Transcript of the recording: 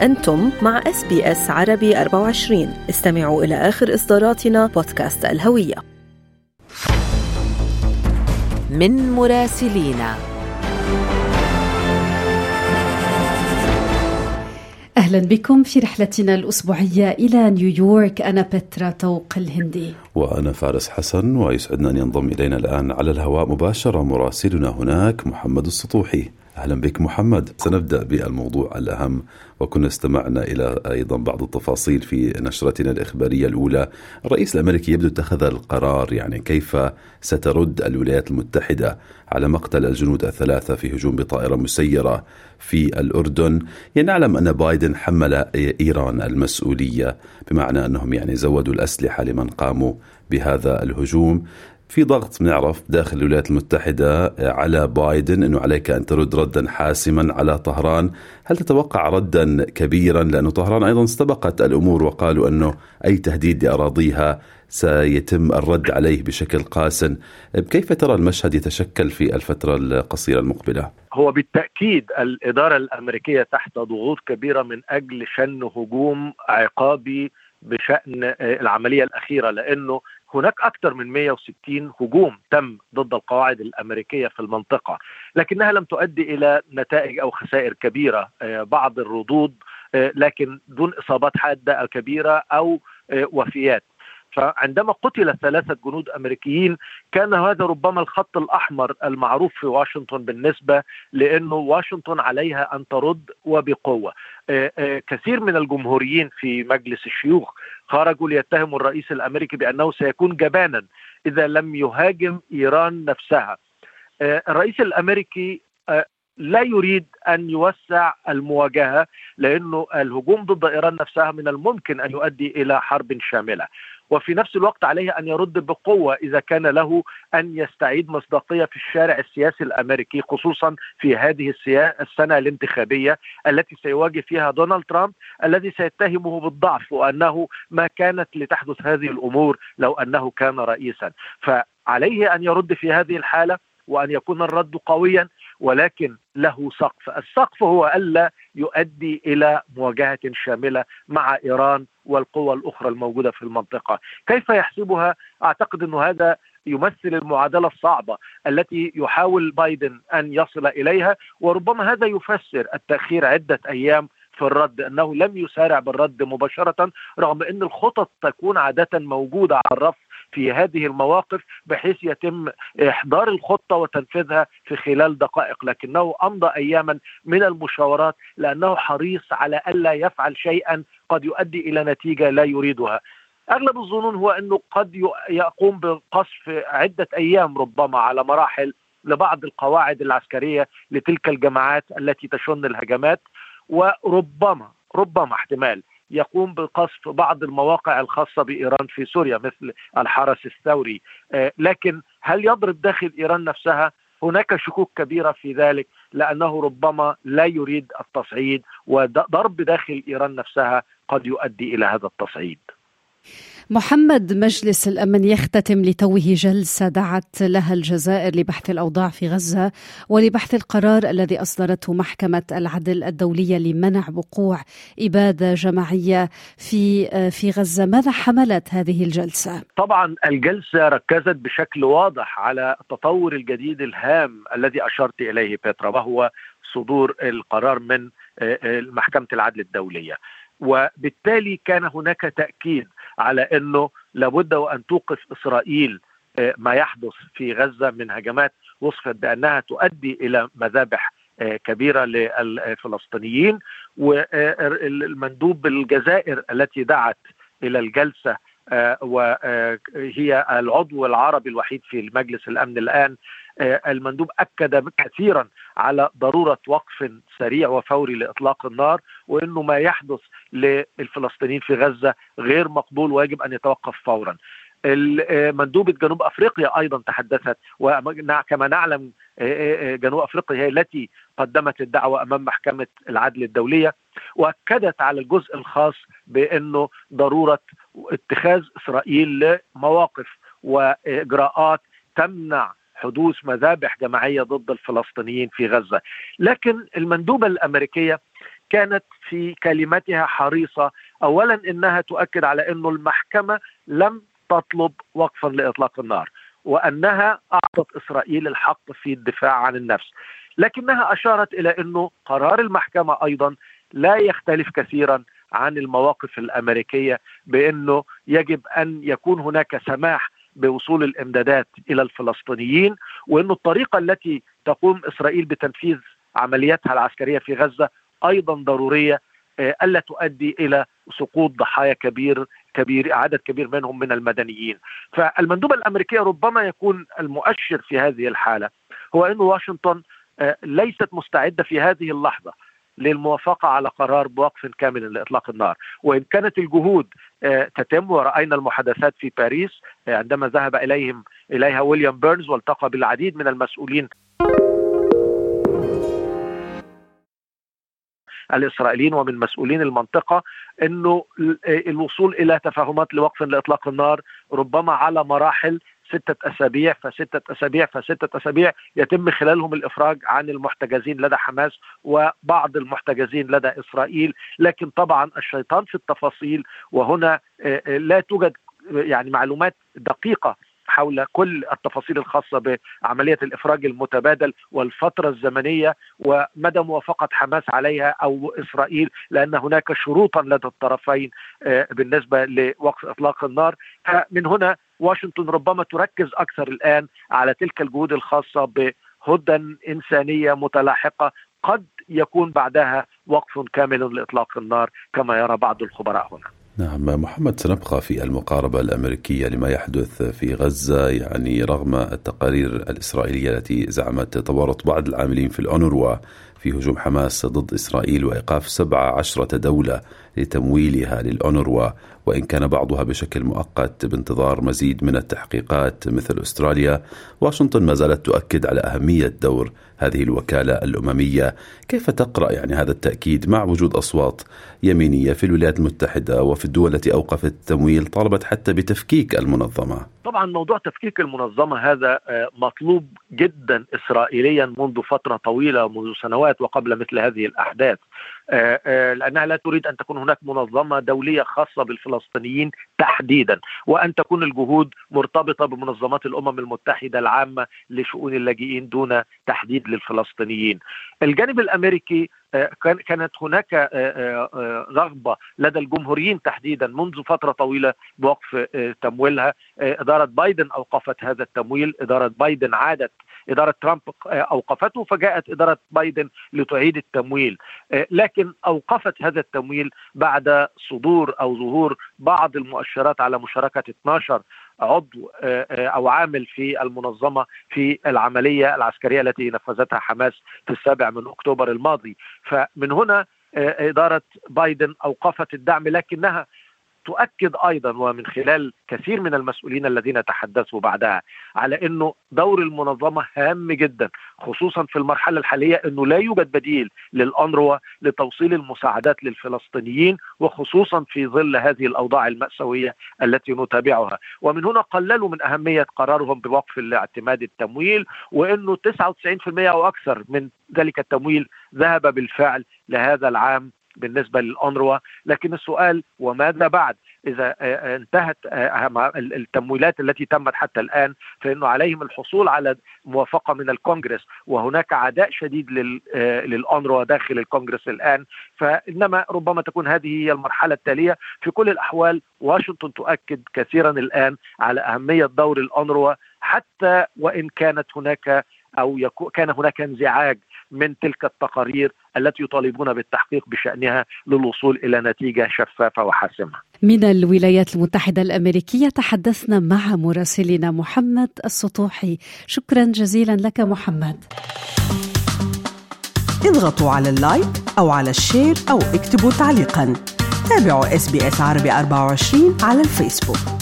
أنتم مع SBS عربي 24 استمعوا إلى آخر إصداراتنا بودكاست الهوية. من مراسلينا. أهلا بكم في رحلتنا الأسبوعية إلى نيويورك. أنا بترا توق الهندي. وأنا فارس حسن ويسعدنا أن ينضم إلينا الآن على الهواء مباشرة مراسلنا هناك محمد السطوحي. أهلا بك محمد. سنبدأ بالموضوع الأهم وكنا استمعنا إلى أيضا بعض التفاصيل في نشرتنا الإخبارية الأولى. الرئيس الأمريكي يبدو اتخذ القرار يعني كيف سترد الولايات المتحدة على مقتل الجنود الثلاثة في هجوم بطائرة مسيرة في الأردن؟ يعني نعلم أن بايدن حمل إيران المسؤولية بمعنى أنهم يعني زودوا الأسلحة لمن قاموا بهذا الهجوم. في ضغط بنعرف داخل الولايات المتحدة على بايدن أنه عليك أن ترد ردا حاسما على طهران. هل تتوقع ردا كبيرا؟ لأنه طهران أيضا استبقت الأمور وقالوا أنه أي تهديد لأراضيها سيتم الرد عليه بشكل قاس. كيف ترى المشهد يتشكل في الفترة القصيرة المقبلة؟ هو بالتأكيد الإدارة الأمريكية تحت ضغوط كبيرة من أجل شن هجوم عقابي بشأن العملية الأخيرة لأنه هناك أكثر من 160 هجوم تم ضد القواعد الأمريكية في المنطقة لكنها لم تؤدي إلى نتائج أو خسائر كبيرة بعض الردود لكن دون إصابات حادة كبيرة أو وفيات. فعندما قتل ثلاثة جنود أمريكيين كان هذا ربما الخط الأحمر المعروف في واشنطن بالنسبة لأنه واشنطن عليها أن ترد وبقوة. كثير من الجمهوريين في مجلس الشيوخ خرجوا ليتهموا الرئيس الأمريكي بأنه سيكون جبانا إذا لم يهاجم إيران نفسها. الرئيس الأمريكي لا يريد أن يوسع المواجهة لأنه الهجوم ضد إيران نفسها من الممكن أن يؤدي إلى حرب شاملة. وفي نفس الوقت عليه أن يرد بقوة إذا كان له أن يستعيد مصداقية في الشارع السياسي الأمريكي خصوصا في هذه السنة الانتخابية التي سيواجه فيها دونالد ترامب الذي سيتهمه بالضعف وأنه ما كانت لتحدث هذه الأمور لو أنه كان رئيسا. فعليه أن يرد في هذه الحالة وأن يكون الرد قويا ولكن له سقف، السقف هو ألا يؤدي إلى مواجهة شاملة مع إيران والقوى الأخرى الموجودة في المنطقة، كيف يحسبها؟ أعتقد إنه هذا يمثل المعادلة الصعبة التي يحاول بايدن أن يصل إليها وربما هذا يفسر التأخير عدة أيام في الرد أنه لم يسارع بالرد مباشرة رغم إن الخطط تكون عادة موجودة على الرف في هذه المواقف بحيث يتم إحضار الخطة وتنفيذها في خلال دقائق لكنه أمضى اياما من المشاورات لأنه حريص على ألا يفعل شيئا قد يؤدي إلى نتيجة لا يريدها. أغلب الظنون هو أنه قد يقوم بقصف عدة أيام ربما على مراحل لبعض القواعد العسكرية لتلك الجماعات التي تشن الهجمات وربما ربما احتمال. يقوم بقصف بعض المواقع الخاصة بإيران في سوريا مثل الحرس الثوري. لكن هل يضرب داخل إيران نفسها؟ هناك شكوك كبيرة في ذلك لأنه ربما لا يريد التصعيد وضرب داخل إيران نفسها قد يؤدي إلى هذا التصعيد. محمد مجلس الأمن يختتم لتوه جلسة دعت لها الجزائر لبحث الأوضاع في غزة ولبحث القرار الذي أصدرته محكمة العدل الدولية لمنع وقوع إبادة جماعية في في غزة، ماذا حملت هذه الجلسة؟ طبعا الجلسة ركزت بشكل واضح على التطور الجديد الهام الذي أشرت إليه بيترا وهو صدور القرار من محكمة العدل الدولية. وبالتالي كان هناك تأكيد على أنه لابد وأن توقف إسرائيل ما يحدث في غزة من هجمات وصفت بأنها تؤدي إلى مذابح كبيرة للفلسطينيين والمندوب الجزائر التي دعت إلى الجلسة وهي العضو العربي الوحيد في مجلس الأمن الآن المندوب أكد كثيرا على ضرورة وقف سريع وفوري لإطلاق النار وإنه ما يحدث للفلسطينيين في غزة غير مقبول ويجب أن يتوقف فورا. مندوبة جنوب أفريقيا أيضا تحدثت وكما نعلم جنوب أفريقيا هي التي قدمت الدعوة أمام محكمة العدل الدولية وأكدت على الجزء الخاص بأنه ضرورة اتخاذ إسرائيل لمواقف وإجراءات تمنع حدوث مذابح جماعية ضد الفلسطينيين في غزة، لكن المندوبة الأمريكية كانت في كلمتها حريصة. اولا إنها تؤكد على إنه المحكمة لم تطلب وقفا لإطلاق النار وأنها أعطت إسرائيل الحق في الدفاع عن النفس. لكنها أشارت إلى إنه قرار المحكمة أيضا لا يختلف كثيرا عن المواقف الأمريكية بإنه يجب أن يكون هناك سماح بوصول الإمدادات إلى الفلسطينيين وإنه الطريقة التي تقوم إسرائيل بتنفيذ عملياتها العسكرية في غزة أيضا ضرورية آه، ألا تؤدي إلى سقوط ضحايا كبير كبير عدد كبير منهم من المدنيين. فالمندوبه الامريكيه ربما يكون المؤشر في هذه الحالة هو إن واشنطن آه، ليست مستعدة في هذه اللحظة للموافقة على قرار بوقف كامل لإطلاق النار. وإن كانت الجهود تتم ورأينا المحادثات في باريس عندما ذهب إليهم إليها ويليام بيرنز والتقى بالعديد من المسؤولين الإسرائيليين ومن مسؤولين المنطقة إنه الوصول إلى تفاهمات لوقف لإطلاق النار ربما على مراحل ستة أسابيع فستة أسابيع فستة أسابيع يتم خلالهم الإفراج عن المحتجزين لدى حماس وبعض المحتجزين لدى إسرائيل. لكن طبعا الشيطان في التفاصيل وهنا آه، آه، لا توجد يعني معلومات دقيقة حول كل التفاصيل الخاصة بعملية الإفراج المتبادل والفترة الزمنية ومدى موافقة حماس عليها أو إسرائيل لأن هناك شروطا لدى الطرفين آه، بالنسبة لوقف إطلاق النار. فمن هنا واشنطن ربما تركز أكثر الآن على تلك الجهود الخاصة بهدى إنسانية متلاحقة. قد يكون بعدها وقف كامل لإطلاق النار كما يرى بعض الخبراء هنا. نعم محمد سنبقى في المقاربة الأمريكية لما يحدث في غزة يعني رغم التقارير الإسرائيلية التي زعمت تورط بعض العاملين في الأونروا في هجوم حماس ضد إسرائيل وإيقاف سبعة عشرة دولة لتمويلها للأونروا وإن كان بعضها بشكل مؤقت بانتظار مزيد من التحقيقات مثل أستراليا واشنطن ما زالت تؤكد على أهمية دور هذه الوكالة الأممية. كيف تقرأ يعني هذا التأكيد مع وجود أصوات يمينية في الولايات المتحدة وفي الدول التي أوقفت التمويل طالبت حتى بتفكيك المنظمة؟ طبعا موضوع تفكيك المنظمة هذا آه، مطلوب جدا إسرائيليا منذ فترة طويلة منذ سنوات وقبل مثل هذه الأحداث. لأنها لا تريد أن تكون هناك منظمة دولية خاصة بالفلسطينيين تحديدا وأن تكون الجهود مرتبطة بمنظمات الأمم المتحدة العامة لشؤون اللاجئين دون تحديد للفلسطينيين. الجانب الأمريكي آه، كانت هناك رغبة لدى الجمهوريين تحديدا منذ فترة طويلة بوقف تمويلها إدارة بايدن أوقفت هذا التمويل إدارة بايدن عادت إدارة ترامب أوقفته فجاءت إدارة بايدن لتعيد التمويل. آه، لكن أوقفت هذا التمويل بعد صدور أو ظهور بعض المؤشرات على مشاركة 12 عضو آه، آه، أو عامل في المنظمة في العملية العسكرية التي نفذتها حماس في السابع من أكتوبر الماضي. فمن هنا إدارة بايدن أوقفت الدعم لكنها تؤكد أيضا ومن خلال كثير من المسؤولين الذين تحدثوا بعدها على إنه دور المنظمة هام جدا خصوصا في المرحلة الحالية إنه لا يوجد بديل للأنروا لتوصيل المساعدات للفلسطينيين وخصوصا في ظل هذه الأوضاع المأساوية التي نتابعها. ومن هنا قللوا من أهمية قرارهم بوقف الاعتماد التمويل وإنه 99% أو أكثر من ذلك التمويل ذهب بالفعل لهذا العام بالنسبة للأونروا لكن السؤال وماذا بعد؟ إذا آه، آه، انتهت آه، التمويلات التي تمت حتى الآن فانه عليهم الحصول على موافقة من الكونغرس وهناك عداء شديد للأونروا داخل الكونغرس الآن. فإنما ربما تكون هذه هي المرحلة التالية. في كل الأحوال واشنطن تؤكد كثيرا الآن على أهمية دور الأونروا حتى وإن كانت هناك أو كان هناك انزعاج من تلك التقارير التي يطالبون بالتحقيق بشأنها للوصول إلى نتيجة شفافة وحاسمة. من الولايات المتحدة الأمريكية تحدثنا مع مراسلنا محمد السطوحي، شكرا جزيلا لك محمد. اضغطوا على ال like أو على ال share أو اكتبوا تعليقا. تابعوا SBS عربي 24 على الفيسبوك.